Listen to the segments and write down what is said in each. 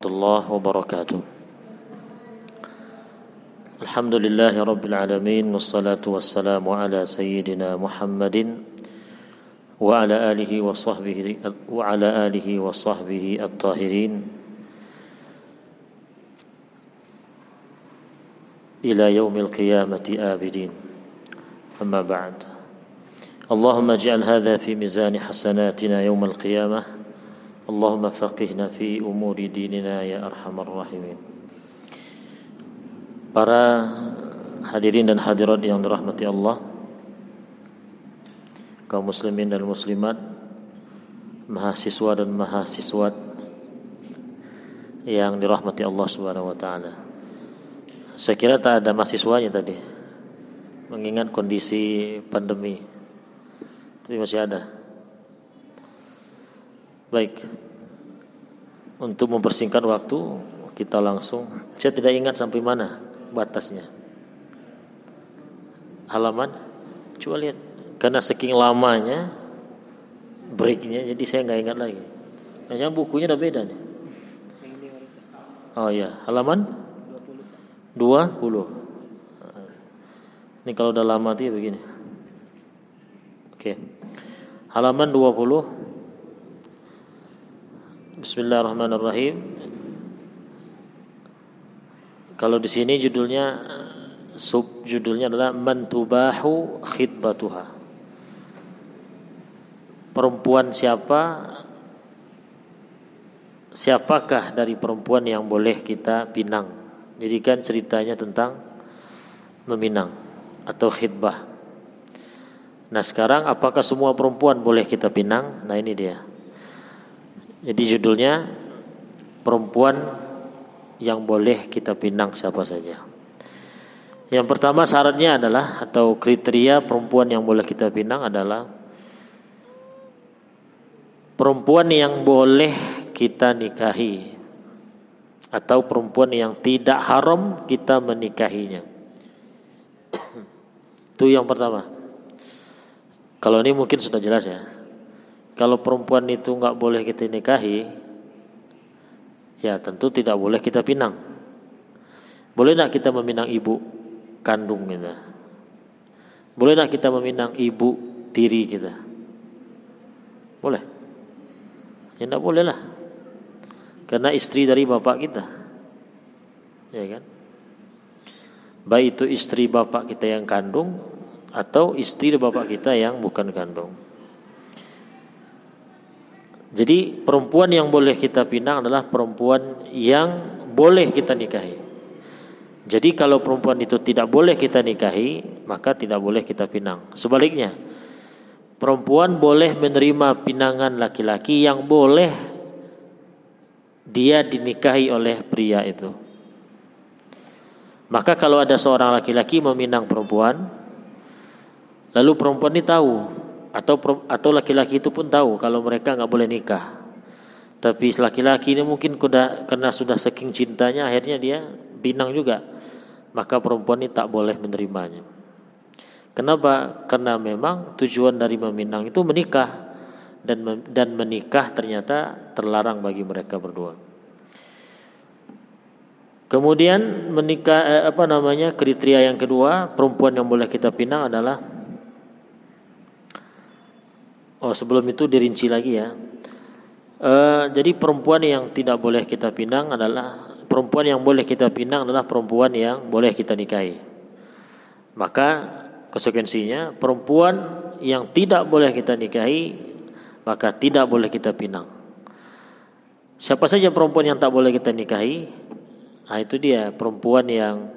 الله وبركاته. الحمد لله رب العالمين والصلاة والسلام على سيدنا محمد وعلى آله وصحبه وعلى آله وصحبه الطاهرين. إلى يوم القيامة آبدين. أما بعد اللهم اجعل هذا في ميزان حسناتنا يوم القيامة. اللهم فقهنا في umur dinina ya arhamar rahimin Para hadirin dan hadirat yang dirahmati Allah kaum muslimin dan muslimat mahasiswa dan mahasiswat yang dirahmati Allah Subhanahu wa taala. Saya kira tak ada mahasiswanya tadi. Mengingat kondisi pandemi. Tapi masih ada. Baik. Untuk mempersingkat waktu, kita langsung. Saya tidak ingat sampai mana batasnya. Halaman, coba lihat. Karena saking lamanya breaknya, jadi saya nggak ingat lagi. Hanya bukunya udah beda nih. Oh ya, halaman 20. Ini kalau udah lama tuh ya begini. Oke. Halaman 20 Bismillahirrahmanirrahim. Kalau di sini judulnya sub judulnya adalah mantubahu khidbatuha. Perempuan siapa? Siapakah dari perempuan yang boleh kita pinang? Jadi kan ceritanya tentang meminang atau khidbah. Nah sekarang apakah semua perempuan boleh kita pinang? Nah ini dia. Jadi judulnya perempuan yang boleh kita pinang siapa saja. Yang pertama syaratnya adalah atau kriteria perempuan yang boleh kita pinang adalah perempuan yang boleh kita nikahi atau perempuan yang tidak haram kita menikahinya. Itu yang pertama. Kalau ini mungkin sudah jelas ya kalau perempuan itu nggak boleh kita nikahi, ya tentu tidak boleh kita pinang. Boleh nggak kita meminang ibu kandung kita? Boleh nggak kita meminang ibu tiri kita? Boleh? Ya tidak boleh lah. Karena istri dari bapak kita. Ya kan? Baik itu istri bapak kita yang kandung atau istri bapak kita yang bukan kandung. Jadi perempuan yang boleh kita pinang adalah perempuan yang boleh kita nikahi. Jadi kalau perempuan itu tidak boleh kita nikahi, maka tidak boleh kita pinang. Sebaliknya, perempuan boleh menerima pinangan laki-laki yang boleh dia dinikahi oleh pria itu. Maka kalau ada seorang laki-laki meminang perempuan, lalu perempuan ini tahu atau atau laki-laki itu pun tahu kalau mereka nggak boleh nikah. Tapi laki-laki ini mungkin kuda, karena sudah saking cintanya akhirnya dia binang juga. Maka perempuan ini tak boleh menerimanya. Kenapa? Karena memang tujuan dari meminang itu menikah dan dan menikah ternyata terlarang bagi mereka berdua. Kemudian menikah eh, apa namanya kriteria yang kedua perempuan yang boleh kita pinang adalah Oh sebelum itu dirinci lagi ya. E, jadi perempuan yang tidak boleh kita pinang adalah perempuan yang boleh kita pinang adalah perempuan yang boleh kita nikahi. Maka konsekuensinya perempuan yang tidak boleh kita nikahi maka tidak boleh kita pinang. Siapa saja perempuan yang tak boleh kita nikahi? Nah, itu dia perempuan yang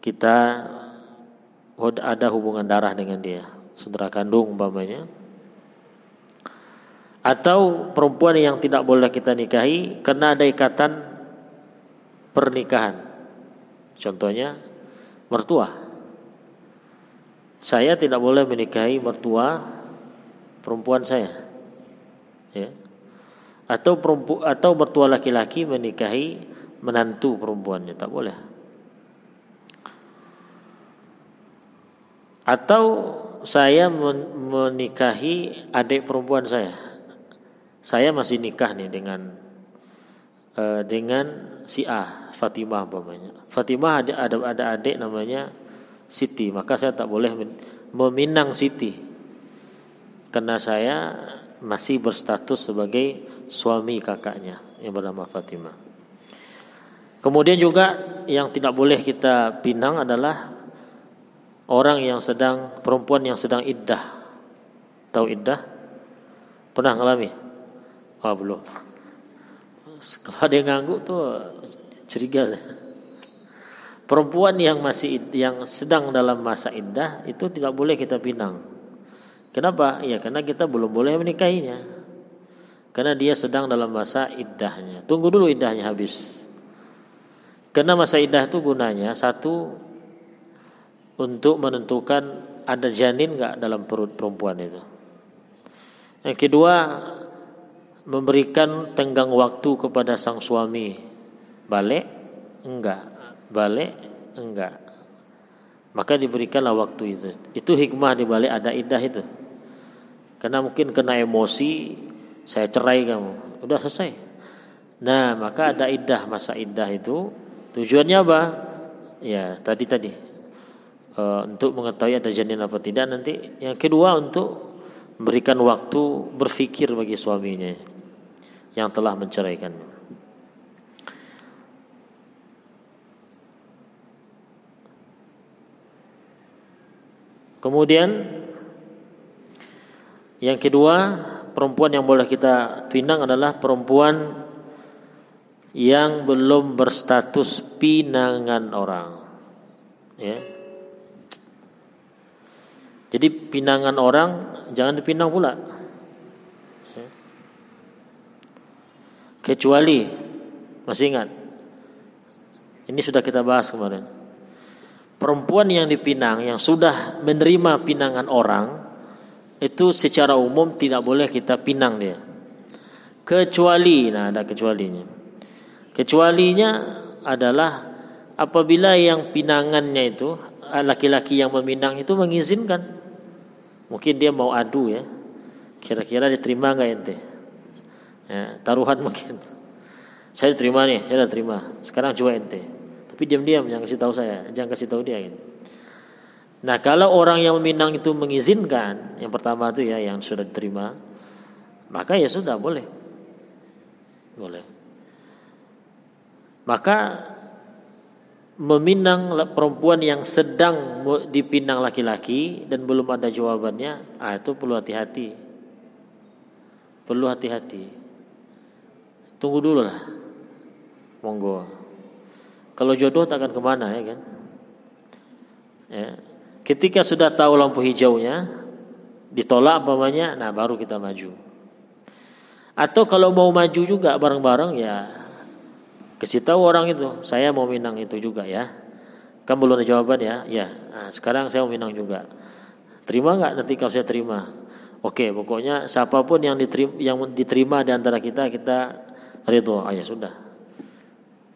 kita ada hubungan darah dengan dia, saudara kandung umpamanya atau perempuan yang tidak boleh kita nikahi karena ada ikatan pernikahan. Contohnya mertua. Saya tidak boleh menikahi mertua perempuan saya. Ya. Atau perempu, atau mertua laki-laki menikahi menantu perempuannya, tak boleh. Atau saya menikahi adik perempuan saya saya masih nikah nih dengan uh, dengan si A, Fatimah umpamanya. Fatimah ada ada ada adik namanya Siti, maka saya tak boleh meminang Siti. Karena saya masih berstatus sebagai suami kakaknya yang bernama Fatimah. Kemudian juga yang tidak boleh kita pinang adalah orang yang sedang perempuan yang sedang iddah. Tahu iddah? Pernah ngalami? Oh, belum. Kalau ada yang ngangguk tuh curiga. Perempuan yang masih yang sedang dalam masa iddah itu tidak boleh kita pinang. Kenapa? Ya karena kita belum boleh menikahinya. Karena dia sedang dalam masa iddahnya. Tunggu dulu iddahnya habis. Karena masa iddah itu gunanya satu untuk menentukan ada janin nggak dalam perut perempuan itu. Yang kedua memberikan tenggang waktu kepada sang suami. Balik? Enggak. Balik? Enggak. Maka diberikanlah waktu itu. Itu hikmah dibalik ada idah itu. Karena mungkin kena emosi saya cerai kamu. Udah selesai. Nah maka ada idah masa idah itu. Tujuannya apa? Ya tadi tadi. E, untuk mengetahui ada janin apa tidak nanti yang kedua untuk memberikan waktu berpikir bagi suaminya yang telah menceraikannya. Kemudian yang kedua, perempuan yang boleh kita pinang adalah perempuan yang belum berstatus pinangan orang. Ya. Jadi pinangan orang jangan dipinang pula. Kecuali masih ingat? Ini sudah kita bahas kemarin. Perempuan yang dipinang yang sudah menerima pinangan orang itu secara umum tidak boleh kita pinang dia. Kecuali nah ada kecualinya. Kecualinya adalah apabila yang pinangannya itu laki-laki yang meminang itu mengizinkan. Mungkin dia mau adu ya. Kira-kira diterima nggak ente ya, taruhan mungkin. Saya terima nih saya udah terima. Sekarang coba ente tapi diam-diam jangan kasih tahu saya. Jangan kasih tahu dia ini nah kalau orang yang meminang itu mengizinkan yang pertama itu ya yang sudah diterima maka ya sudah boleh. Boleh. Maka meminang perempuan yang sedang dipinang laki-laki dan belum ada jawabannya ah itu perlu hati-hati. Perlu hati-hati Tunggu dulu lah. Monggo. Kalau jodoh tak akan ke mana ya kan? Ya. Ketika sudah tahu lampu hijaunya, ditolak umpamanya, nah baru kita maju. Atau kalau mau maju juga bareng-bareng ya kasih tahu orang itu, saya mau minang itu juga ya. Kan belum ada jawaban ya? Ya. Nah, sekarang saya mau minang juga. Terima nggak nanti kalau saya terima? Oke, pokoknya siapa pun yang diterima, yang diterima di antara kita kita ridho. Ayah sudah.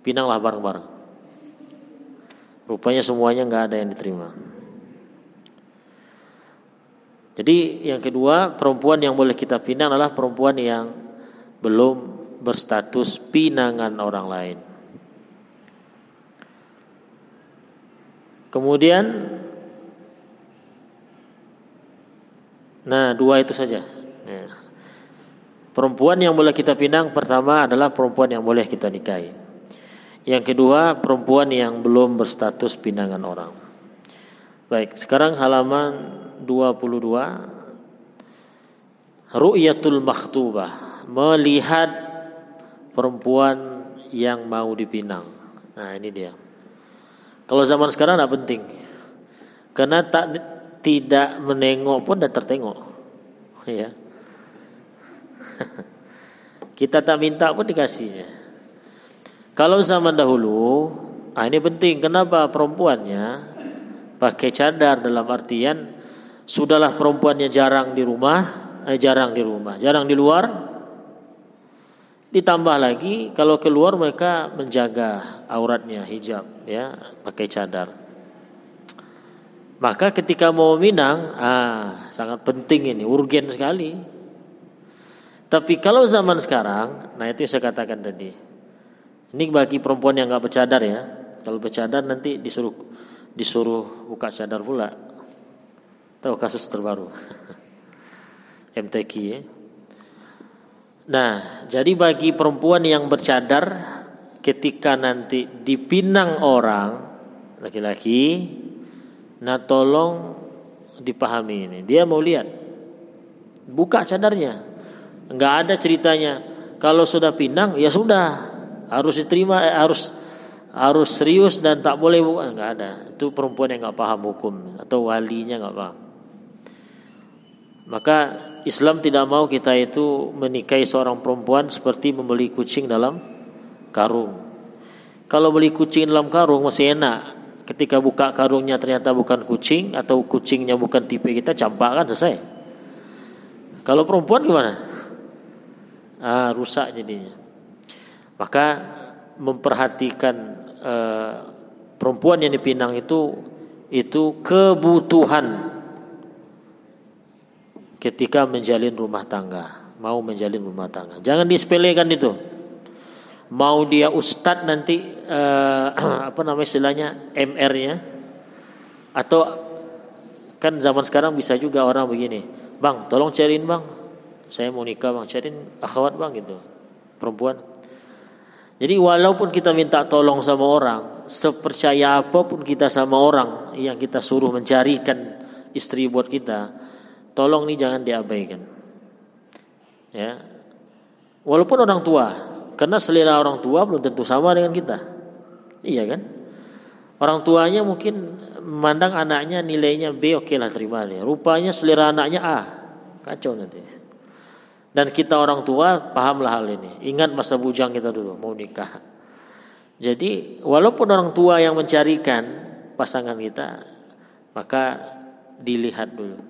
Pinanglah bareng-bareng. Rupanya semuanya nggak ada yang diterima. Jadi yang kedua perempuan yang boleh kita pinang adalah perempuan yang belum berstatus pinangan orang lain. Kemudian nah dua itu saja. Ya. Perempuan yang boleh kita pinang pertama adalah perempuan yang boleh kita nikahi. Yang kedua, perempuan yang belum berstatus pinangan orang. Baik, sekarang halaman 22 Ru'yatul makhtubah, melihat perempuan yang mau dipinang. Nah, ini dia. Kalau zaman sekarang tidak penting. Karena tak tidak menengok pun dan tertengok. Ya Kita tak minta pun dikasihnya. Kalau zaman dahulu, ah ini penting. Kenapa perempuannya pakai cadar dalam artian sudahlah perempuannya jarang di rumah, eh, jarang di rumah, jarang di luar. Ditambah lagi kalau keluar mereka menjaga auratnya hijab ya, pakai cadar. Maka ketika mau minang, ah sangat penting ini, urgen sekali tapi kalau zaman sekarang, nah itu yang saya katakan tadi. Ini bagi perempuan yang nggak bercadar ya. Kalau bercadar nanti disuruh disuruh buka cadar pula. Tahu kasus terbaru. MTQ ya. Nah, jadi bagi perempuan yang bercadar ketika nanti dipinang orang laki-laki, nah tolong dipahami ini. Dia mau lihat, buka cadarnya, nggak ada ceritanya. Kalau sudah pinang, ya sudah harus diterima, eh, harus harus serius dan tak boleh nggak ada. Itu perempuan yang nggak paham hukum atau walinya nggak paham. Maka Islam tidak mau kita itu menikahi seorang perempuan seperti membeli kucing dalam karung. Kalau beli kucing dalam karung masih enak. Ketika buka karungnya ternyata bukan kucing atau kucingnya bukan tipe kita campakkan selesai. Kalau perempuan gimana? Ah, rusak jadinya. Maka memperhatikan uh, perempuan yang dipinang itu itu kebutuhan ketika menjalin rumah tangga, mau menjalin rumah tangga. Jangan disepelekan itu. Mau dia ustadz nanti eh, apa namanya istilahnya MR-nya atau kan zaman sekarang bisa juga orang begini, bang, tolong cariin bang, saya mau nikah bang, cariin akhwat bang gitu, perempuan. Jadi walaupun kita minta tolong sama orang, sepercaya apa pun kita sama orang yang kita suruh mencarikan istri buat kita, Tolong ini jangan diabaikan. Ya. Walaupun orang tua, karena selera orang tua belum tentu sama dengan kita. Iya kan? Orang tuanya mungkin memandang anaknya nilainya B oke okay lah terima dia. Rupanya selera anaknya A. Kacau nanti. Dan kita orang tua pahamlah hal ini. Ingat masa bujang kita dulu mau nikah. Jadi walaupun orang tua yang mencarikan pasangan kita, maka dilihat dulu.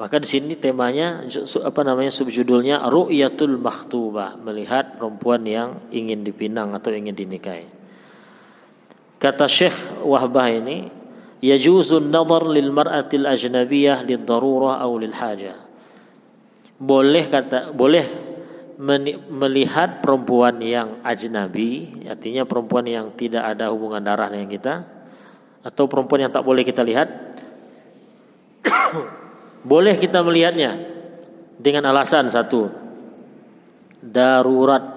Maka di sini temanya apa namanya subjudulnya ru'yatul makhtubah, melihat perempuan yang ingin dipinang atau ingin dinikahi. Kata Syekh Wahbah ini, yajuzun nazar lil mar'atil ajnabiyah lid darurah aw lil hajah. Boleh kata boleh melihat perempuan yang ajnabi, artinya perempuan yang tidak ada hubungan darah dengan kita atau perempuan yang tak boleh kita lihat boleh kita melihatnya dengan alasan satu darurat.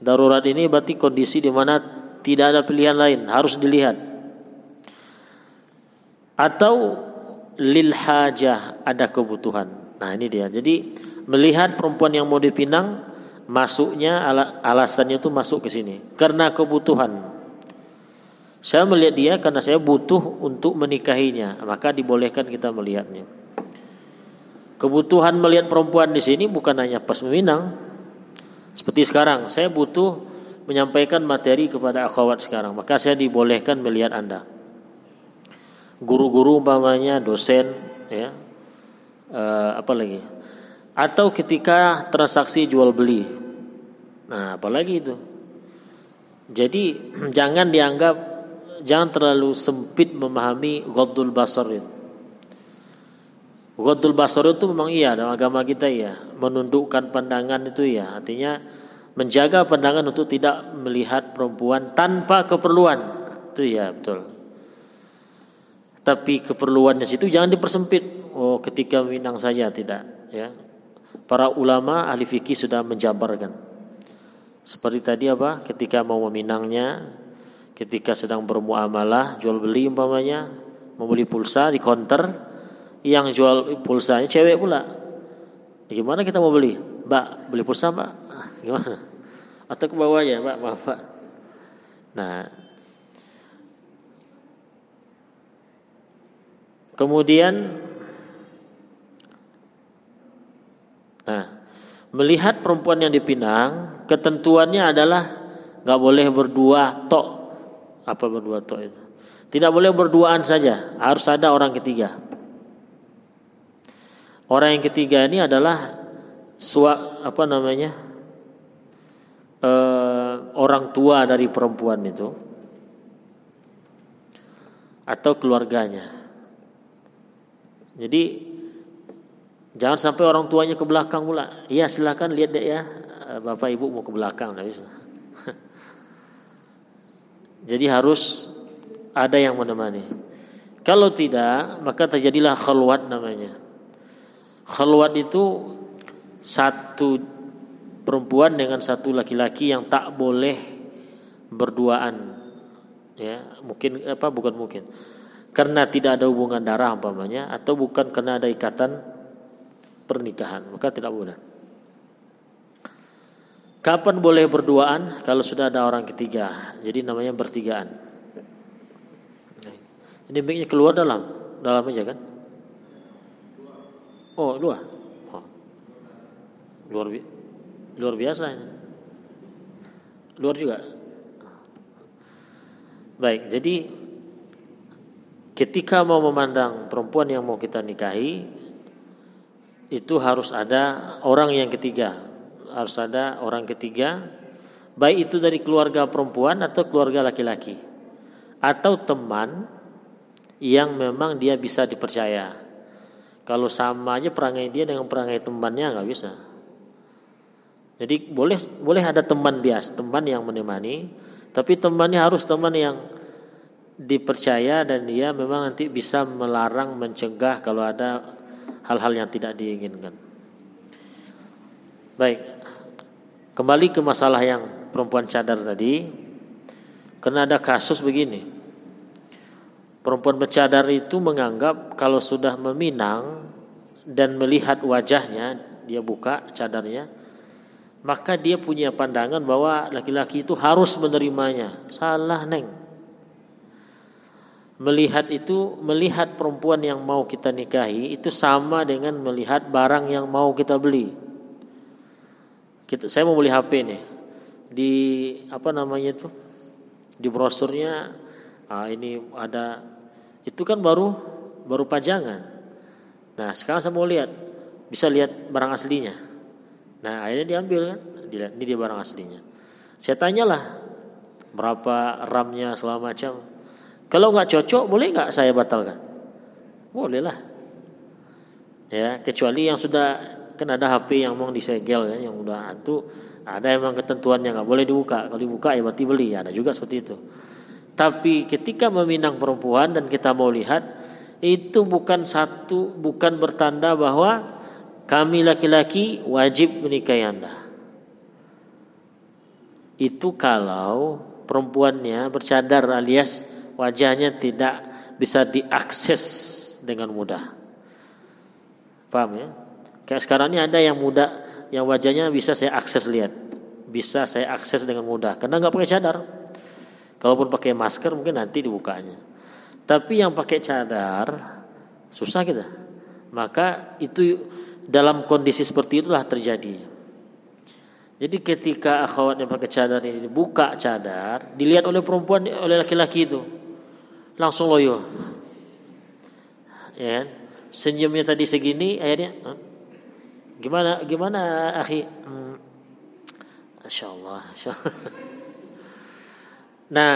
Darurat ini berarti kondisi di mana tidak ada pilihan lain, harus dilihat. Atau lil hajah ada kebutuhan. Nah, ini dia. Jadi melihat perempuan yang mau dipinang masuknya alasannya itu masuk ke sini karena kebutuhan saya melihat dia karena saya butuh untuk menikahinya, maka dibolehkan kita melihatnya. Kebutuhan melihat perempuan di sini bukan hanya pas meminang. Seperti sekarang, saya butuh menyampaikan materi kepada akhwat sekarang, maka saya dibolehkan melihat Anda. Guru-guru umpamanya, dosen, ya, uh, apa lagi? Atau ketika transaksi jual beli. Nah, apalagi itu. Jadi jangan dianggap jangan terlalu sempit memahami ghaddul basar itu. Ghaddul basar itu memang iya dalam agama kita ya, menundukkan pandangan itu ya, artinya menjaga pandangan untuk tidak melihat perempuan tanpa keperluan. Itu ya, betul. Tapi keperluannya situ jangan dipersempit. Oh, ketika minang saja tidak, ya. Para ulama ahli fikih sudah menjabarkan. Seperti tadi apa? Ketika mau meminangnya ketika sedang bermuamalah jual beli umpamanya membeli pulsa di counter yang jual pulsanya cewek pula. Gimana kita mau beli? Mbak beli pulsa mbak? Ah, gimana? Atau ke bawah ya mbak? Maaf mbak. Nah. Kemudian nah melihat perempuan yang dipinang ketentuannya adalah nggak boleh berdua tok apa berdua tok itu? Tidak boleh berduaan saja, harus ada orang ketiga. Orang yang ketiga ini adalah sua apa namanya? E, orang tua dari perempuan itu atau keluarganya. Jadi jangan sampai orang tuanya ke belakang pula. Iya silakan lihat deh ya e, bapak ibu mau ke belakang bisa. Jadi harus ada yang menemani. Kalau tidak, maka terjadilah khalwat namanya. Khalwat itu satu perempuan dengan satu laki-laki yang tak boleh berduaan. Ya, mungkin apa bukan mungkin. Karena tidak ada hubungan darah umpamanya atau bukan karena ada ikatan pernikahan, maka tidak boleh. Kapan boleh berduaan? Kalau sudah ada orang ketiga. Jadi namanya bertigaan. Ini baiknya keluar dalam, dalam aja kan? Oh, dua. Oh. Luar bi luar biasa ini. Luar juga. Baik, jadi ketika mau memandang perempuan yang mau kita nikahi itu harus ada orang yang ketiga. Harus ada orang ketiga. Baik itu dari keluarga perempuan atau keluarga laki-laki. Atau teman yang memang dia bisa dipercaya. Kalau sama aja perangai dia dengan perangai temannya nggak bisa. Jadi boleh boleh ada teman bias teman yang menemani. Tapi temannya harus teman yang dipercaya dan dia memang nanti bisa melarang mencegah kalau ada hal-hal yang tidak diinginkan baik Kembali ke masalah yang perempuan cadar tadi, karena ada kasus begini. Perempuan bercadar itu menganggap kalau sudah meminang dan melihat wajahnya, dia buka cadarnya, maka dia punya pandangan bahwa laki-laki itu harus menerimanya. Salah, Neng. Melihat itu, melihat perempuan yang mau kita nikahi itu sama dengan melihat barang yang mau kita beli. Kita, saya mau beli HP nih di apa namanya itu di brosurnya ah, ini ada itu kan baru baru pajangan. Nah sekarang saya mau lihat bisa lihat barang aslinya. Nah akhirnya diambil kan, ini dia barang aslinya. Saya tanyalah berapa RAM-nya segala macam. Kalau nggak cocok boleh nggak saya batalkan? Boleh lah. Ya kecuali yang sudah kan ada HP yang mau disegel kan yang udah itu ada emang ketentuannya nggak boleh dibuka kalau dibuka ya berarti beli ada juga seperti itu tapi ketika meminang perempuan dan kita mau lihat itu bukan satu bukan bertanda bahwa kami laki-laki wajib menikahi anda itu kalau perempuannya bercadar alias wajahnya tidak bisa diakses dengan mudah paham ya Kayak sekarang ini ada yang muda yang wajahnya bisa saya akses lihat, bisa saya akses dengan mudah karena nggak pakai cadar. Kalaupun pakai masker mungkin nanti dibukanya. Tapi yang pakai cadar susah kita. Maka itu dalam kondisi seperti itulah terjadi. Jadi ketika akhwat yang pakai cadar ini dibuka cadar, dilihat oleh perempuan oleh laki-laki itu, langsung loyo. Ya, kan? senyumnya tadi segini, akhirnya Gimana gimana akhi? Hmm. Masya Allah, Masya Allah. Nah,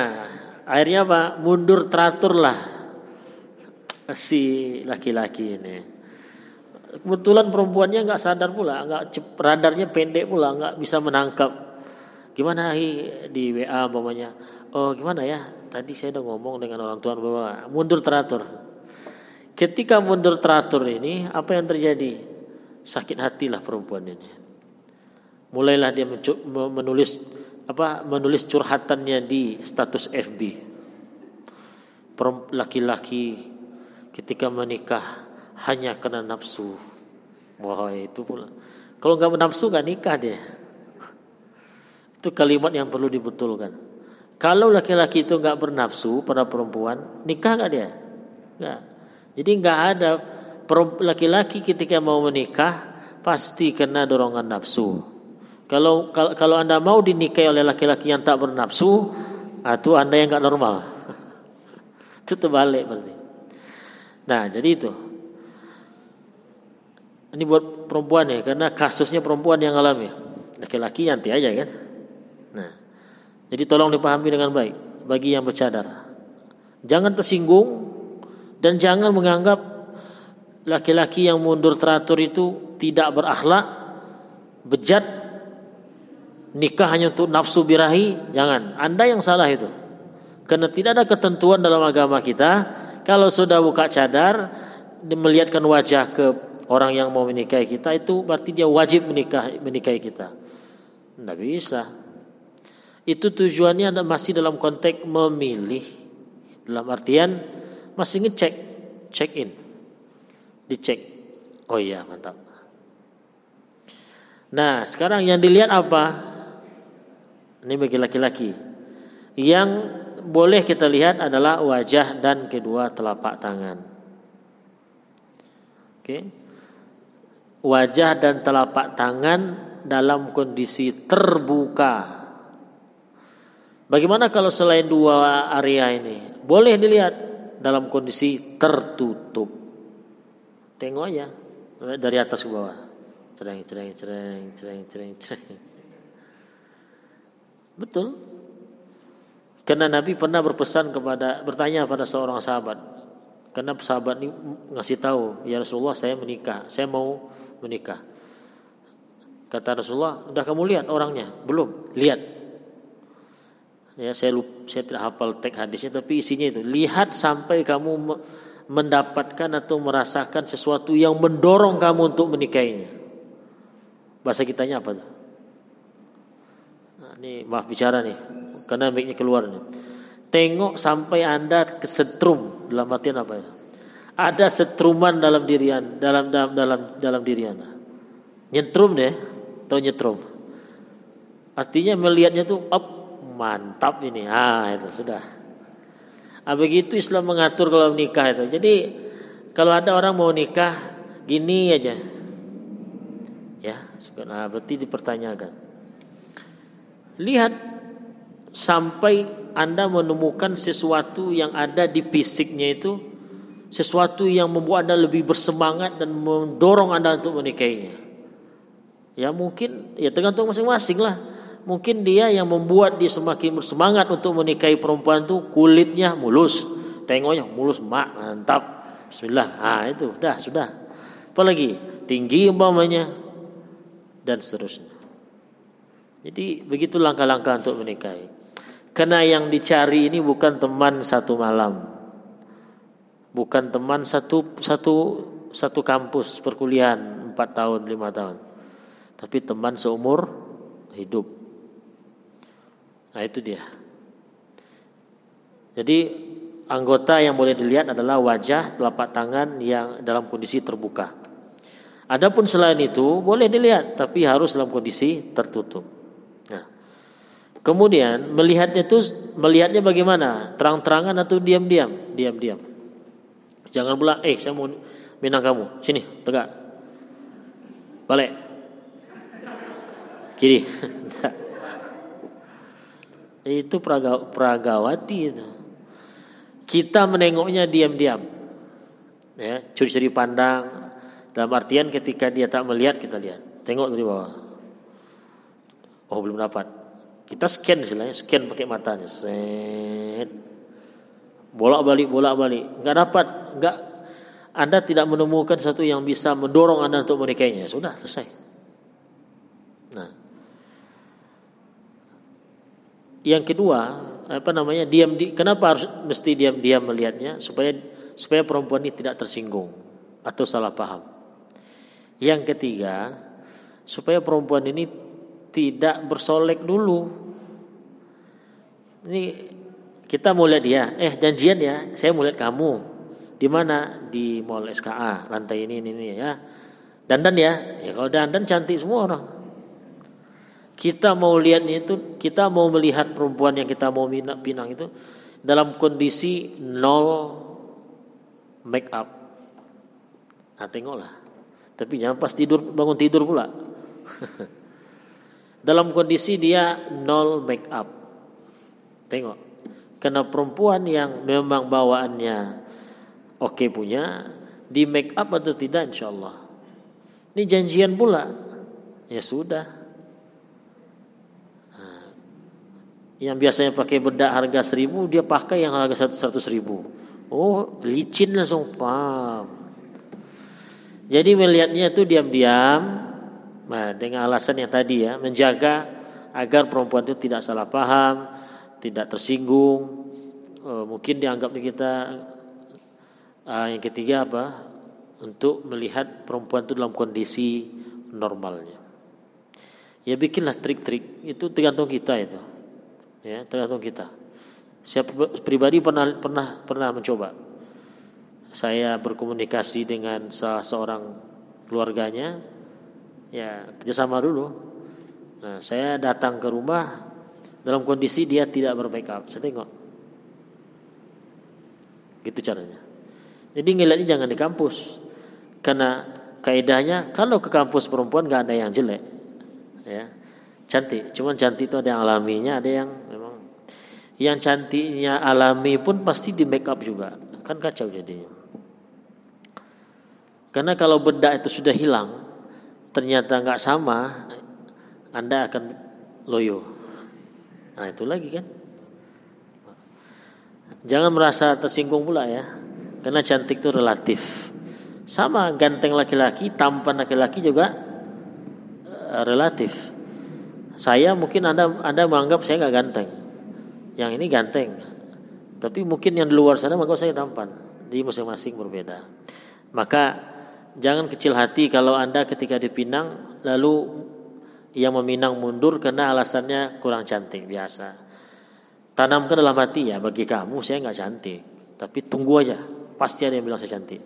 akhirnya apa? Mundur teratur lah si laki-laki ini. Kebetulan perempuannya nggak sadar pula, nggak radarnya pendek pula, nggak bisa menangkap. Gimana akhi di WA umpamanya? Oh gimana ya? Tadi saya udah ngomong dengan orang tua bahwa mundur teratur. Ketika mundur teratur ini, apa yang terjadi? sakit hatilah perempuan ini. Mulailah dia menulis apa menulis curhatannya di status FB. Laki-laki ketika menikah hanya karena nafsu. Wah itu pula. Kalau nggak nafsu nggak nikah dia. Itu kalimat yang perlu dibetulkan. Kalau laki-laki itu nggak bernafsu pada perempuan, nikah nggak dia? Nggak. Jadi nggak ada laki-laki ketika mau menikah pasti kena dorongan nafsu. Kalau kalau anda mau dinikahi oleh laki-laki yang tak bernafsu, itu anda yang nggak normal. itu terbalik berarti. Nah jadi itu. Ini buat perempuan ya, karena kasusnya perempuan yang alami. Laki-laki nanti aja kan. Jadi tolong dipahami dengan baik bagi yang bercadar. Jangan tersinggung dan jangan menganggap laki-laki yang mundur teratur itu tidak berakhlak, bejat, nikah hanya untuk nafsu birahi, jangan. Anda yang salah itu. Karena tidak ada ketentuan dalam agama kita kalau sudah buka cadar melihatkan wajah ke orang yang mau menikahi kita itu berarti dia wajib menikah menikahi kita. Tidak bisa. Itu tujuannya masih dalam konteks memilih. Dalam artian masih ngecek, check in. Dicek. Oh iya, mantap. Nah, sekarang yang dilihat apa? Ini bagi laki-laki. Yang boleh kita lihat adalah wajah dan kedua telapak tangan. Oke. Wajah dan telapak tangan dalam kondisi terbuka. Bagaimana kalau selain dua area ini? Boleh dilihat dalam kondisi tertutup. Tengok aja dari atas ke bawah. Cereng, cereng, cereng, cereng, cereng, cereng. Betul. Karena Nabi pernah berpesan kepada bertanya pada seorang sahabat. Karena sahabat ini ngasih tahu, ya Rasulullah saya menikah, saya mau menikah. Kata Rasulullah, udah kamu lihat orangnya? Belum, lihat. Ya saya lupa, saya tidak hafal teks hadisnya, tapi isinya itu lihat sampai kamu mendapatkan atau merasakan sesuatu yang mendorong kamu untuk menikahinya. Bahasa kitanya apa tuh? Nah, ini maaf bicara nih karena mic keluar nih. Tengok sampai Anda kesetrum dalam artian apa ya? Ada setruman dalam diri Anda, dalam dalam dalam dalam diri Anda. Nyetrum deh, atau nyetrum. Artinya melihatnya tuh mantap ini. Ah, itu sudah. Ah, begitu Islam mengatur kalau menikah itu. Jadi kalau ada orang mau nikah gini aja. Ya, nah, berarti dipertanyakan. Lihat sampai Anda menemukan sesuatu yang ada di fisiknya itu sesuatu yang membuat Anda lebih bersemangat dan mendorong Anda untuk menikahinya. Ya mungkin ya tergantung masing-masing lah. Mungkin dia yang membuat dia semakin bersemangat untuk menikahi perempuan itu kulitnya mulus. Tengoknya mulus mak mantap. Bismillah. Ah itu dah sudah. Apalagi tinggi umpamanya dan seterusnya. Jadi begitu langkah-langkah untuk menikahi. Karena yang dicari ini bukan teman satu malam. Bukan teman satu satu satu kampus perkuliahan empat tahun lima tahun. Tapi teman seumur hidup. Nah itu dia. Jadi anggota yang boleh dilihat adalah wajah, telapak tangan yang dalam kondisi terbuka. Adapun selain itu boleh dilihat tapi harus dalam kondisi tertutup. Kemudian melihatnya itu melihatnya bagaimana? Terang-terangan atau diam-diam? Diam-diam. Jangan pula, eh saya mau minang kamu. Sini, tegak. Balik. Kiri. itu pragawati itu. Kita menengoknya diam-diam. Ya, curi-curi pandang. Dalam artian ketika dia tak melihat kita lihat. Tengok dari bawah. Oh belum dapat kita scan istilahnya, scan pakai matanya. Set. Bolak-balik, bolak-balik. Enggak dapat, enggak Anda tidak menemukan satu yang bisa mendorong Anda untuk menikahinya. Sudah, selesai. Nah. Yang kedua, apa namanya? Diam di kenapa harus mesti diam-diam melihatnya supaya supaya perempuan ini tidak tersinggung atau salah paham. Yang ketiga, supaya perempuan ini tidak bersolek dulu. Ini kita mau lihat dia, eh janjian ya, saya mau lihat kamu. Di mana? Di Mall SKA, lantai ini ini, ini ya. Dandan ya, ya kalau dandan cantik semua orang. Kita mau lihatnya itu, kita mau melihat perempuan yang kita mau pinang itu dalam kondisi nol make up. Nah tengoklah. Tapi jangan pas tidur bangun tidur pula. dalam kondisi dia nol make up. Tengok, karena perempuan yang memang bawaannya oke okay punya, di make up atau tidak insya Allah. Ini janjian pula, ya sudah. Nah, yang biasanya pakai bedak harga seribu, dia pakai yang harga seratus ribu. Oh, licin langsung paham. Jadi melihatnya itu diam-diam, Nah, dengan alasan yang tadi ya, menjaga agar perempuan itu tidak salah paham, tidak tersinggung, e, mungkin dianggap kita e, yang ketiga apa? Untuk melihat perempuan itu dalam kondisi normalnya. Ya bikinlah trik-trik itu tergantung kita itu, ya tergantung kita. Saya pribadi pernah pernah pernah mencoba. Saya berkomunikasi dengan salah seorang keluarganya, ya kerjasama dulu. Nah, saya datang ke rumah dalam kondisi dia tidak berbackup. Saya tengok, gitu caranya. Jadi ngeliatnya jangan di kampus, karena kaidahnya kalau ke kampus perempuan nggak ada yang jelek, ya cantik. Cuman cantik itu ada yang alaminya, ada yang yang cantiknya alami pun pasti di make up juga. Kan kacau jadinya karena kalau bedak itu sudah hilang ternyata nggak sama anda akan loyo. Nah itu lagi kan? Jangan merasa tersinggung pula ya. Karena cantik itu relatif. Sama ganteng laki-laki tampan laki-laki juga eh, relatif. Saya mungkin anda anda menganggap saya nggak ganteng yang ini ganteng. Tapi mungkin yang di luar sana maka saya tampan. Jadi masing-masing berbeda. Maka jangan kecil hati kalau Anda ketika dipinang lalu yang meminang mundur karena alasannya kurang cantik biasa. Tanamkan dalam hati ya bagi kamu saya nggak cantik, tapi tunggu aja pasti ada yang bilang saya cantik.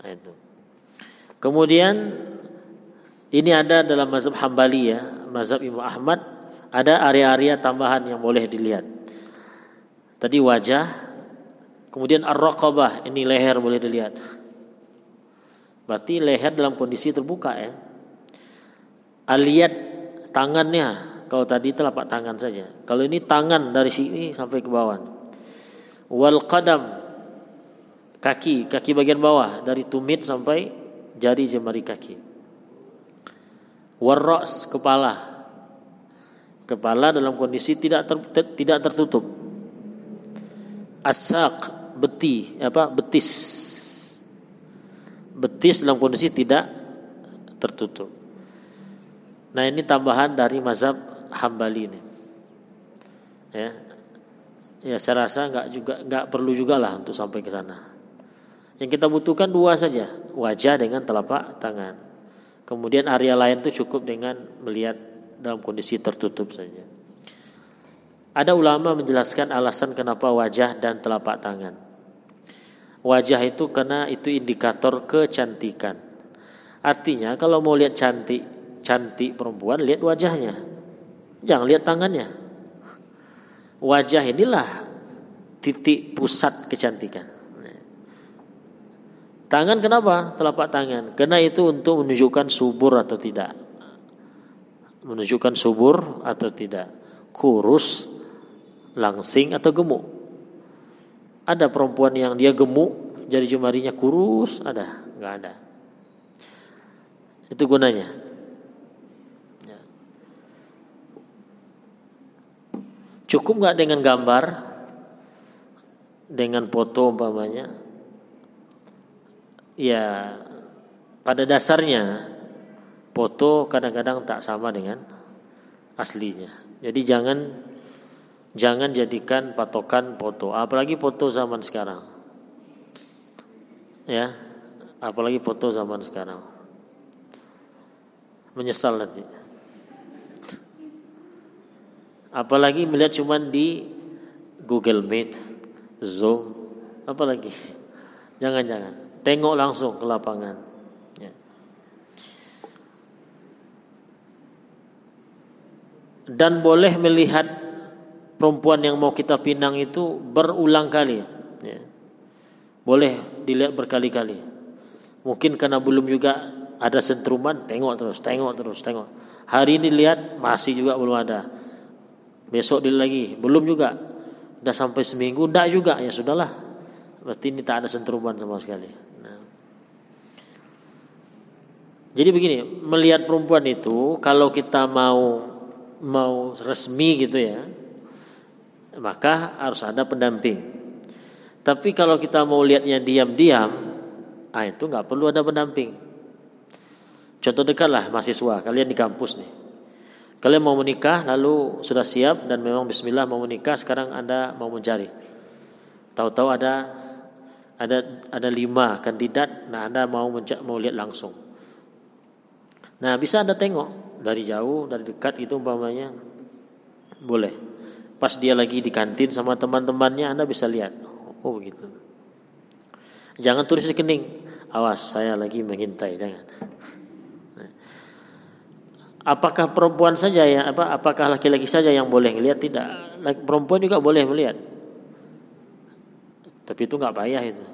Nah, itu. Kemudian ini ada dalam mazhab Hambali ya, mazhab Imam Ahmad ada area-area tambahan yang boleh dilihat. Tadi wajah, kemudian ar-raqabah, ini leher boleh dilihat. Berarti leher dalam kondisi terbuka ya. Aliat tangannya, kalau tadi telapak tangan saja. Kalau ini tangan dari sini sampai ke bawah. Wal qadam kaki, kaki bagian bawah dari tumit sampai jari jemari kaki. Warras kepala Kepala dalam kondisi tidak ter, tidak tertutup. Asak beti apa betis. Betis dalam kondisi tidak tertutup. Nah ini tambahan dari mazhab Hambali ini. Ya, ya saya rasa nggak juga nggak perlu juga lah untuk sampai ke sana. Yang kita butuhkan dua saja, wajah dengan telapak tangan. Kemudian area lain itu cukup dengan melihat dalam kondisi tertutup saja. Ada ulama menjelaskan alasan kenapa wajah dan telapak tangan. Wajah itu karena itu indikator kecantikan. Artinya kalau mau lihat cantik, cantik perempuan lihat wajahnya. Jangan lihat tangannya. Wajah inilah titik pusat kecantikan. Tangan kenapa? Telapak tangan. Karena itu untuk menunjukkan subur atau tidak menunjukkan subur atau tidak, kurus, langsing atau gemuk. Ada perempuan yang dia gemuk, jadi jemarinya kurus, ada, nggak ada. Itu gunanya. Ya. Cukup nggak dengan gambar, dengan foto umpamanya? Ya, pada dasarnya foto kadang-kadang tak sama dengan aslinya. Jadi jangan jangan jadikan patokan foto, apalagi foto zaman sekarang. Ya, apalagi foto zaman sekarang. Menyesal nanti. Apalagi melihat cuman di Google Meet, Zoom, apalagi. Jangan-jangan, tengok langsung ke lapangan. Dan boleh melihat perempuan yang mau kita pinang itu berulang kali. Ya. Boleh dilihat berkali-kali. Mungkin karena belum juga ada sentruman, tengok terus, tengok terus, tengok. Hari ini lihat masih juga belum ada. Besok dilihat lagi, belum juga. Udah sampai seminggu, enggak juga. Ya sudahlah. Berarti ini tak ada sentruman sama sekali. Nah. Jadi begini, melihat perempuan itu kalau kita mau mau resmi gitu ya, maka harus ada pendamping. Tapi kalau kita mau lihatnya diam-diam, ah itu nggak perlu ada pendamping. Contoh dekat lah mahasiswa, kalian di kampus nih. Kalian mau menikah lalu sudah siap dan memang bismillah mau menikah sekarang Anda mau mencari. Tahu-tahu ada ada ada lima kandidat, nah Anda mau mencak, mau lihat langsung. Nah, bisa Anda tengok dari jauh, dari dekat itu umpamanya boleh. Pas dia lagi di kantin sama teman-temannya Anda bisa lihat. Oh, begitu. Jangan tulis di kening. Awas, saya lagi mengintai, jangan apakah perempuan saja ya apa apakah laki-laki saja yang boleh melihat tidak perempuan juga boleh melihat tapi itu nggak payah itu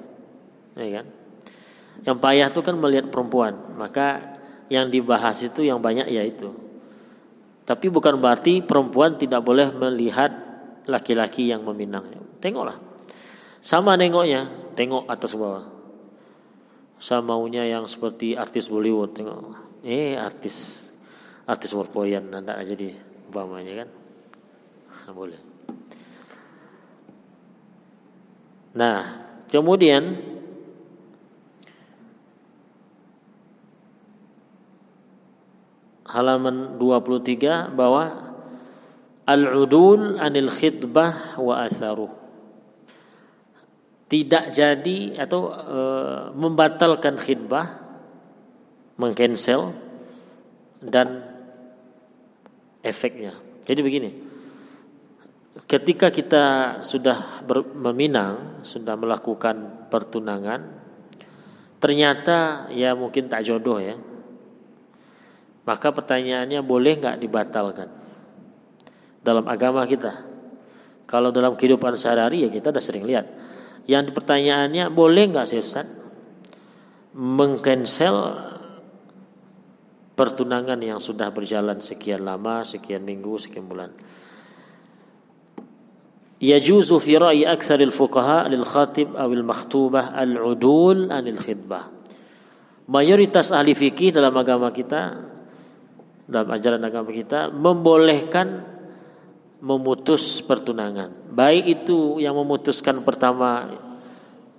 ya kan yang payah itu kan melihat perempuan maka yang dibahas itu yang banyak ya itu. Tapi bukan berarti perempuan tidak boleh melihat laki-laki yang meminang. Tengoklah. Sama nengoknya tengok atas bawah. Sama maunya yang seperti artis Bollywood tengok. Eh artis artis warpoyan anda jadi umpamanya kan? Nah, boleh. Nah kemudian halaman 23 bahwa al-udul anil khidbah wa asaruh tidak jadi atau e, membatalkan khidbah mengcancel dan efeknya. Jadi begini, ketika kita sudah ber, meminang, sudah melakukan pertunangan, ternyata ya mungkin tak jodoh ya, maka pertanyaannya boleh nggak dibatalkan dalam agama kita? Kalau dalam kehidupan sehari-hari ya kita sudah sering lihat. Yang pertanyaannya boleh nggak sih Ustaz mengcancel pertunangan yang sudah berjalan sekian lama, sekian minggu, sekian bulan. Ra'yi aktsaril fuqaha lil khatib awil makhtubah al-udul anil khidbah. Mayoritas ahli fikih dalam agama kita dalam ajaran agama kita membolehkan memutus pertunangan. Baik itu yang memutuskan pertama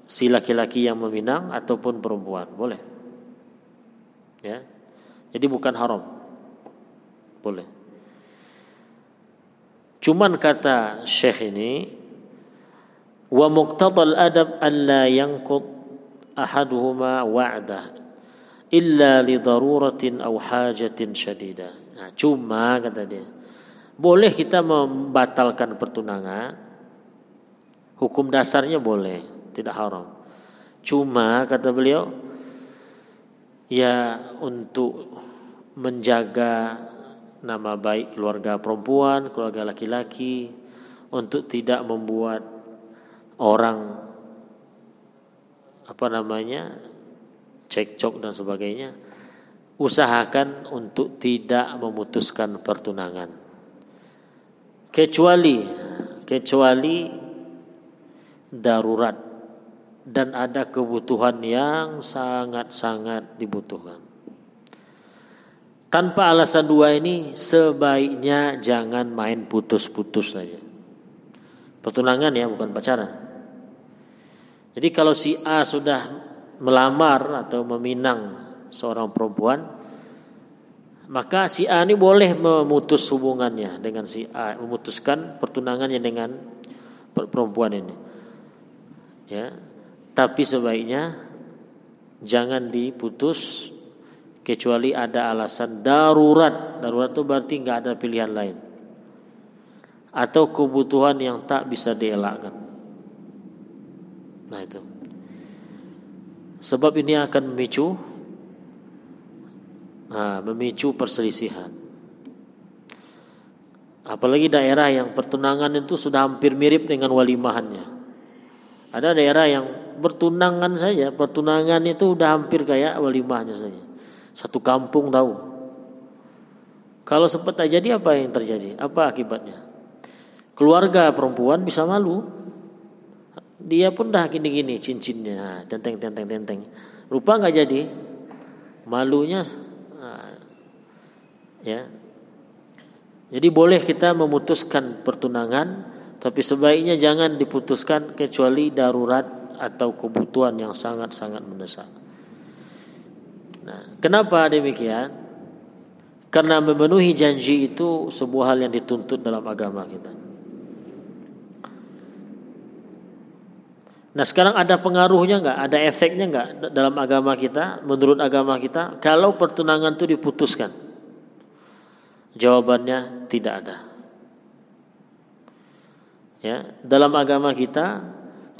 si laki-laki yang meminang ataupun perempuan, boleh. Ya. Jadi bukan haram. Boleh. Cuman kata Syekh ini wa muqtadal adab alla yanqud ahaduhuma wa'dah illa li daruratin aw hajatin syadida. Nah, cuma kata dia, boleh kita membatalkan pertunangan. Hukum dasarnya boleh, tidak haram. Cuma kata beliau ya untuk menjaga nama baik keluarga perempuan, keluarga laki-laki, untuk tidak membuat orang apa namanya cekcok dan sebagainya. Usahakan untuk tidak memutuskan pertunangan. Kecuali kecuali darurat dan ada kebutuhan yang sangat-sangat dibutuhkan. Tanpa alasan dua ini sebaiknya jangan main putus-putus saja. Pertunangan ya bukan pacaran. Jadi kalau si A sudah melamar atau meminang seorang perempuan, maka si A ini boleh memutus hubungannya dengan si A, memutuskan pertunangannya dengan perempuan ini. Ya, tapi sebaiknya jangan diputus kecuali ada alasan darurat. Darurat itu berarti nggak ada pilihan lain. Atau kebutuhan yang tak bisa dielakkan. Nah itu. Sebab ini akan memicu nah, memicu perselisihan. Apalagi daerah yang pertunangan itu sudah hampir mirip dengan walimahannya. Ada daerah yang bertunangan saja, pertunangan itu udah hampir kayak walimahnya saja. Satu kampung tahu. Kalau sempat terjadi apa yang terjadi? Apa akibatnya? Keluarga perempuan bisa malu. Dia pun dah gini-gini cincinnya, tenteng tenteng tenteng. Rupa nggak jadi. Malunya nah, ya. Jadi boleh kita memutuskan pertunangan, tapi sebaiknya jangan diputuskan kecuali darurat atau kebutuhan yang sangat-sangat mendesak. Nah, kenapa demikian? Karena memenuhi janji itu sebuah hal yang dituntut dalam agama kita. Nah sekarang ada pengaruhnya nggak, ada efeknya nggak dalam agama kita, menurut agama kita, kalau pertunangan itu diputuskan? Jawabannya tidak ada. Ya, dalam agama kita,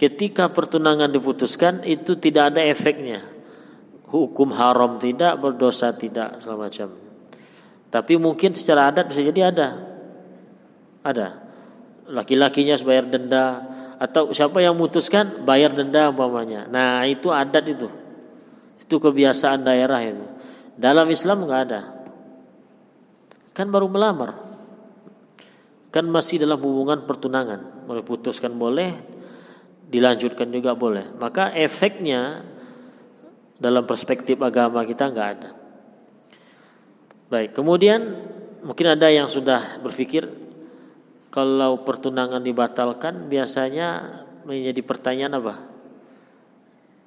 ketika pertunangan diputuskan itu tidak ada efeknya. Hukum haram tidak, berdosa tidak, segala macam. Tapi mungkin secara adat bisa jadi ada. Ada. Laki-lakinya sebayar denda, atau siapa yang memutuskan bayar denda umpamanya. Nah, itu adat itu. Itu kebiasaan daerah itu. Dalam Islam nggak ada. Kan baru melamar. Kan masih dalam hubungan pertunangan. Boleh putuskan boleh, dilanjutkan juga boleh. Maka efeknya dalam perspektif agama kita nggak ada. Baik, kemudian mungkin ada yang sudah berpikir kalau pertunangan dibatalkan biasanya menjadi pertanyaan apa?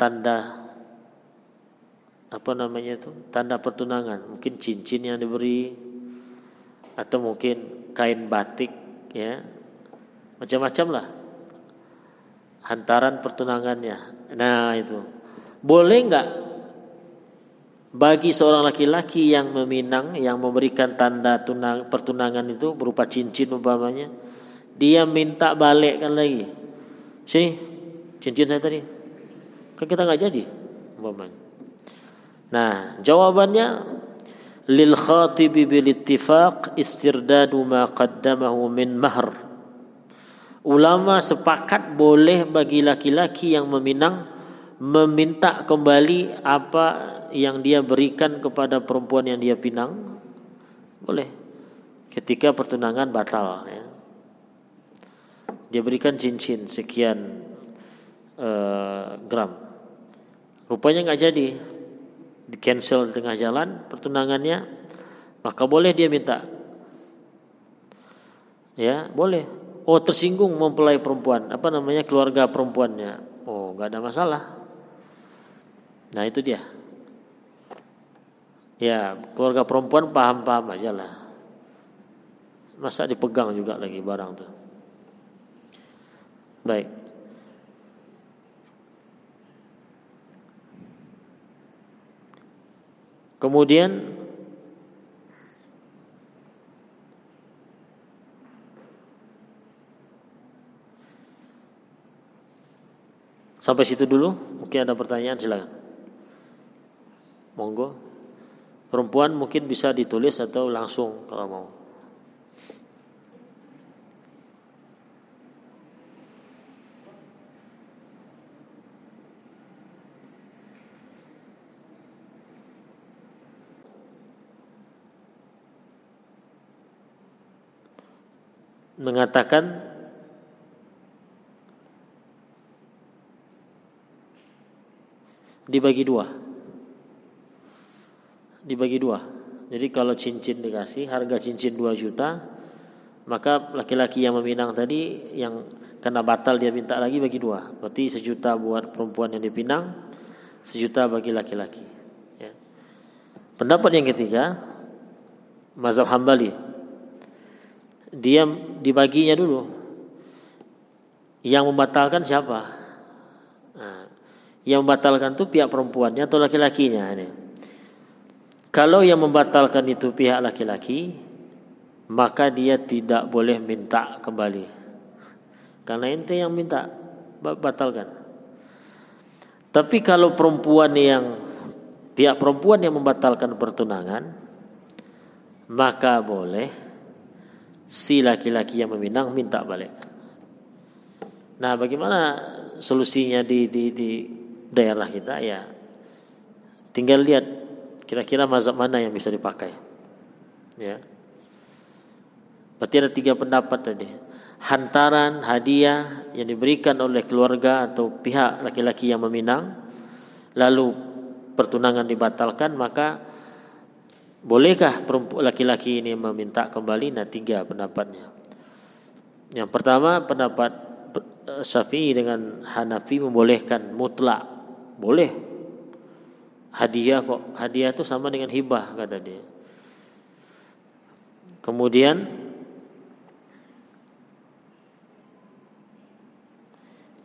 Tanda apa namanya itu? Tanda pertunangan. Mungkin cincin yang diberi atau mungkin kain batik ya. Macam-macam lah. Hantaran pertunangannya. Nah, itu. Boleh nggak bagi seorang laki-laki yang meminang, yang memberikan tanda tunang, pertunangan itu berupa cincin umpamanya, dia minta balikkan lagi. Sini, cincin saya tadi. Kan kita nggak jadi umpamanya. Nah, jawabannya lil khatibi bil ittifaq istirdadu ma qaddamahu min mahr. Ulama sepakat boleh bagi laki-laki yang meminang meminta kembali apa yang dia berikan kepada perempuan yang dia pinang? Boleh. Ketika pertunangan batal ya. dia berikan cincin sekian uh, gram. Rupanya nggak jadi. Di cancel di tengah jalan pertunangannya maka boleh dia minta. Ya boleh. Oh tersinggung mempelai perempuan. Apa namanya? Keluarga perempuannya. Oh nggak ada masalah nah itu dia Ya, keluarga perempuan paham-paham aja lah. Masa dipegang juga lagi barang tuh. Baik. Kemudian sampai situ dulu. Mungkin ada pertanyaan silakan. Monggo. Perempuan mungkin bisa ditulis atau langsung kalau mau. mengatakan dibagi dua dibagi dua. Jadi kalau cincin dikasih harga cincin 2 juta, maka laki-laki yang meminang tadi yang kena batal dia minta lagi bagi dua. Berarti sejuta buat perempuan yang dipinang, sejuta bagi laki-laki. Ya. Pendapat yang ketiga, mazhab Hambali, dia dibaginya dulu. Yang membatalkan siapa? Nah, yang membatalkan itu pihak perempuannya atau laki-lakinya ini. Kalau yang membatalkan itu pihak laki-laki, maka dia tidak boleh minta kembali. Karena ente yang minta batalkan. Tapi kalau perempuan yang pihak perempuan yang membatalkan pertunangan, maka boleh si laki-laki yang meminang minta balik. Nah, bagaimana solusinya di di, di daerah kita ya? Tinggal lihat Kira-kira mazhab mana yang bisa dipakai? Ya. Berarti ada tiga pendapat tadi. Hantaran hadiah yang diberikan oleh keluarga atau pihak laki-laki yang meminang, lalu pertunangan dibatalkan, maka bolehkah laki-laki ini meminta kembali? Nah tiga pendapatnya. Yang pertama pendapat Syafi'i dengan Hanafi membolehkan mutlak, boleh hadiah kok hadiah itu sama dengan hibah kata dia Kemudian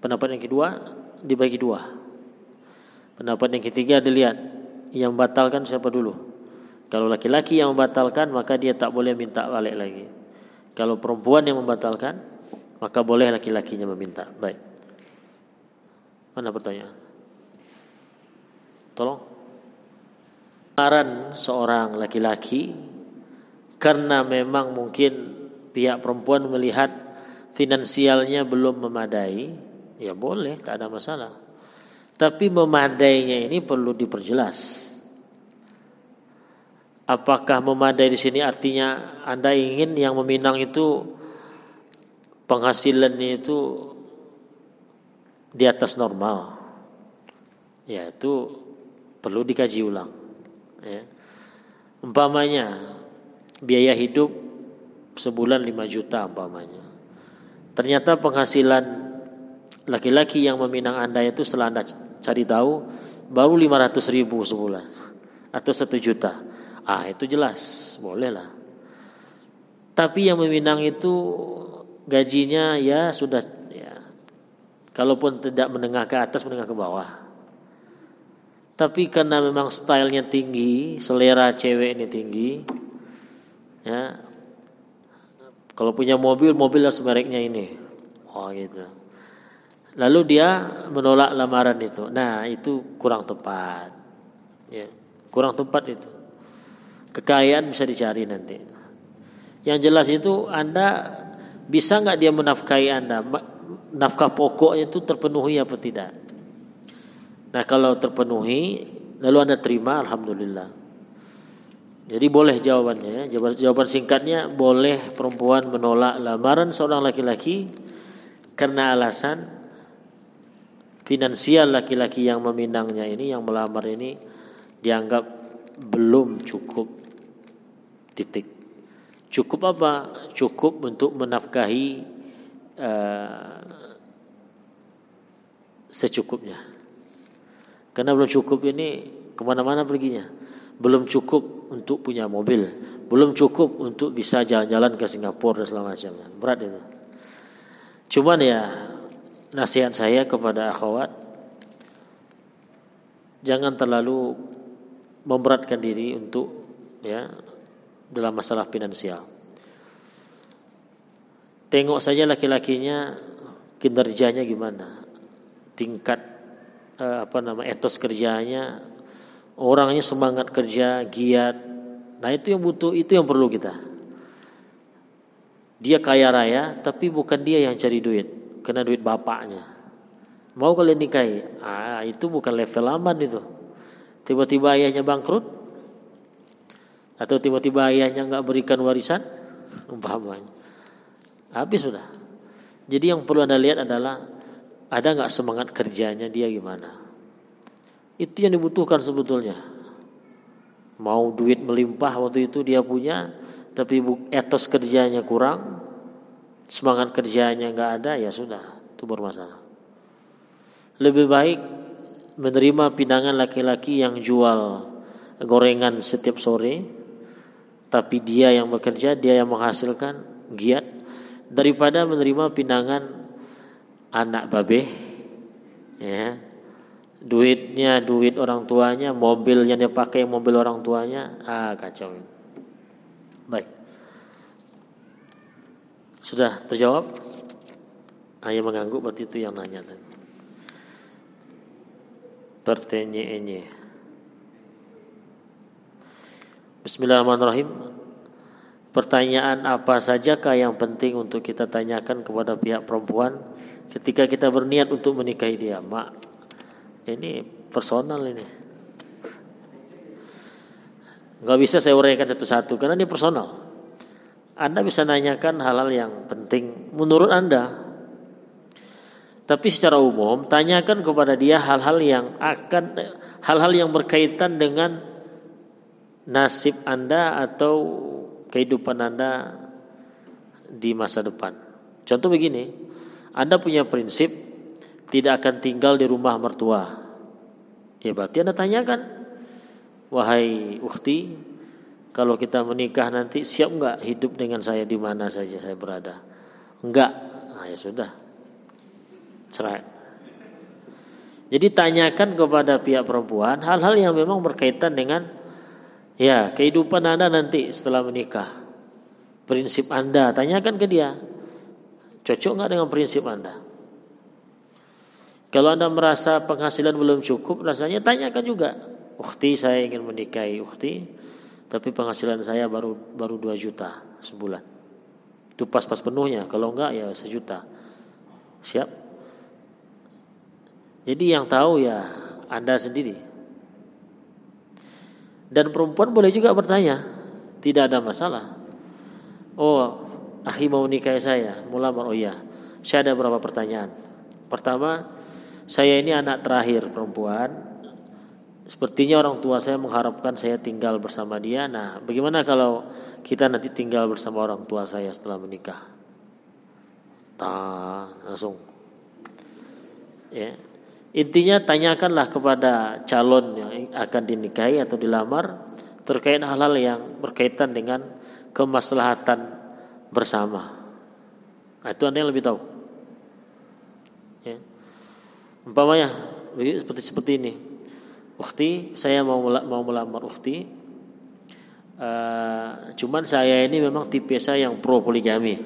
pendapat yang kedua dibagi dua. Pendapat yang ketiga dilihat yang membatalkan siapa dulu. Kalau laki-laki yang membatalkan maka dia tak boleh minta balik lagi. Kalau perempuan yang membatalkan maka boleh laki-lakinya meminta. Baik. Mana pertanyaan? Tolong. Saran seorang laki-laki karena memang mungkin pihak perempuan melihat finansialnya belum memadai, ya boleh, tak ada masalah. Tapi memadainya ini perlu diperjelas. Apakah memadai di sini artinya Anda ingin yang meminang itu penghasilannya itu di atas normal? Ya itu perlu dikaji ulang ya. umpamanya biaya hidup sebulan 5 juta umpamanya. Ternyata penghasilan laki-laki yang meminang anda itu setelah anda cari tahu baru 500 ribu sebulan atau satu juta. Ah itu jelas boleh lah. Tapi yang meminang itu gajinya ya sudah ya. Kalaupun tidak menengah ke atas menengah ke bawah tapi karena memang stylenya tinggi, selera cewek ini tinggi, ya. Kalau punya mobil, mobil harus mereknya ini. Oh gitu. Lalu dia menolak lamaran itu. Nah itu kurang tepat. Ya, kurang tepat itu. Kekayaan bisa dicari nanti. Yang jelas itu Anda bisa nggak dia menafkahi Anda? Nafkah pokoknya itu terpenuhi apa tidak? Nah kalau terpenuhi lalu anda terima alhamdulillah. Jadi boleh jawabannya ya. Jawaban, jawaban singkatnya boleh perempuan menolak lamaran seorang laki-laki karena alasan finansial laki-laki yang meminangnya ini yang melamar ini dianggap belum cukup titik. Cukup apa? Cukup untuk menafkahi uh, secukupnya. Karena belum cukup ini ke mana-mana perginya. Belum cukup untuk punya mobil. Belum cukup untuk bisa jalan-jalan ke Singapura dan segala macamnya. Berat itu. Cuman ya nasihat saya kepada akhwat jangan terlalu memberatkan diri untuk ya dalam masalah finansial. Tengok saja laki-lakinya kinerjanya gimana, tingkat apa nama etos kerjanya, orangnya semangat kerja, giat. Nah itu yang butuh, itu yang perlu kita. Dia kaya raya, tapi bukan dia yang cari duit, kena duit bapaknya. Mau kalian nikahi? Ah itu bukan level aman itu. Tiba-tiba ayahnya bangkrut, atau tiba-tiba ayahnya nggak berikan warisan, umpamanya. Habis sudah. Jadi yang perlu anda lihat adalah ada nggak semangat kerjanya dia gimana? Itu yang dibutuhkan sebetulnya. Mau duit melimpah waktu itu dia punya, tapi etos kerjanya kurang, semangat kerjanya nggak ada, ya sudah, itu bermasalah. Lebih baik menerima pinangan laki-laki yang jual gorengan setiap sore, tapi dia yang bekerja, dia yang menghasilkan, giat, daripada menerima pinangan anak babe ya. Duitnya duit orang tuanya mobil yang dia pakai mobil orang tuanya ah kacau. Baik. Sudah terjawab? Hanya mengganggu berarti itu yang nanya tadi. Pertanyaannya. Bismillahirrahmanirrahim Pertanyaan apa sajakah yang penting untuk kita tanyakan kepada pihak perempuan ketika kita berniat untuk menikahi dia? Mak ini personal ini. Nggak bisa saya uraikan satu-satu karena ini personal. Anda bisa nanyakan hal-hal yang penting menurut anda. Tapi secara umum tanyakan kepada dia hal-hal yang akan hal-hal yang berkaitan dengan nasib anda atau kehidupan anda di masa depan contoh begini anda punya prinsip tidak akan tinggal di rumah mertua. Ya berarti Anda tanyakan, wahai ukti, kalau kita menikah nanti siap nggak hidup dengan saya di mana saja saya berada? Enggak. Nah, ya sudah. Cerai. Jadi tanyakan kepada pihak perempuan hal-hal yang memang berkaitan dengan ya kehidupan Anda nanti setelah menikah. Prinsip Anda, tanyakan ke dia. Cocok nggak dengan prinsip Anda? Kalau Anda merasa penghasilan belum cukup, rasanya tanyakan juga. Ukti saya ingin menikahi ukti, tapi penghasilan saya baru baru 2 juta sebulan. Itu pas-pas penuhnya, kalau enggak ya sejuta. Siap? Jadi yang tahu ya Anda sendiri. Dan perempuan boleh juga bertanya, tidak ada masalah. Oh, akhi mau nikahi saya, mulamar. Oh iya, saya ada beberapa pertanyaan. Pertama, saya ini anak terakhir perempuan. Sepertinya orang tua saya mengharapkan saya tinggal bersama dia. Nah, bagaimana kalau kita nanti tinggal bersama orang tua saya setelah menikah? Ta, langsung. Ya. Intinya tanyakanlah kepada calon yang akan dinikahi atau dilamar terkait hal-hal yang berkaitan dengan kemaslahatan bersama. Nah, itu anda yang lebih tahu. Ya. Umpamanya seperti seperti ini. Ukti, saya mau mau melamar ukti. Uh, cuman saya ini memang tipe saya yang pro poligami.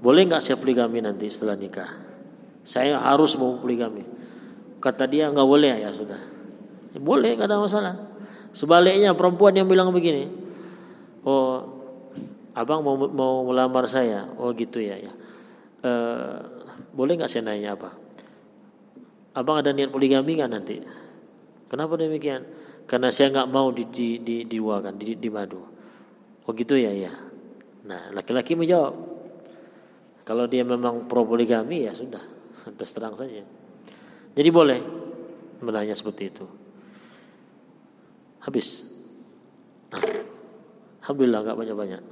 Boleh nggak saya poligami nanti setelah nikah? Saya harus mau poligami. Kata dia nggak boleh ya sudah. Ya, boleh nggak ada masalah. Sebaliknya perempuan yang bilang begini, oh abang mau mau melamar saya, oh gitu ya ya. Uh, boleh nggak saya nanya apa? Abang ada niat poligami nggak nanti? Kenapa demikian? Karena saya nggak mau di di di diwakan di, di madu. Oh gitu ya ya. Nah laki-laki menjawab. Kalau dia memang pro poligami ya sudah terus terang saja. Jadi boleh menanya seperti itu. Habis. Nah, Alhamdulillah nggak banyak-banyak.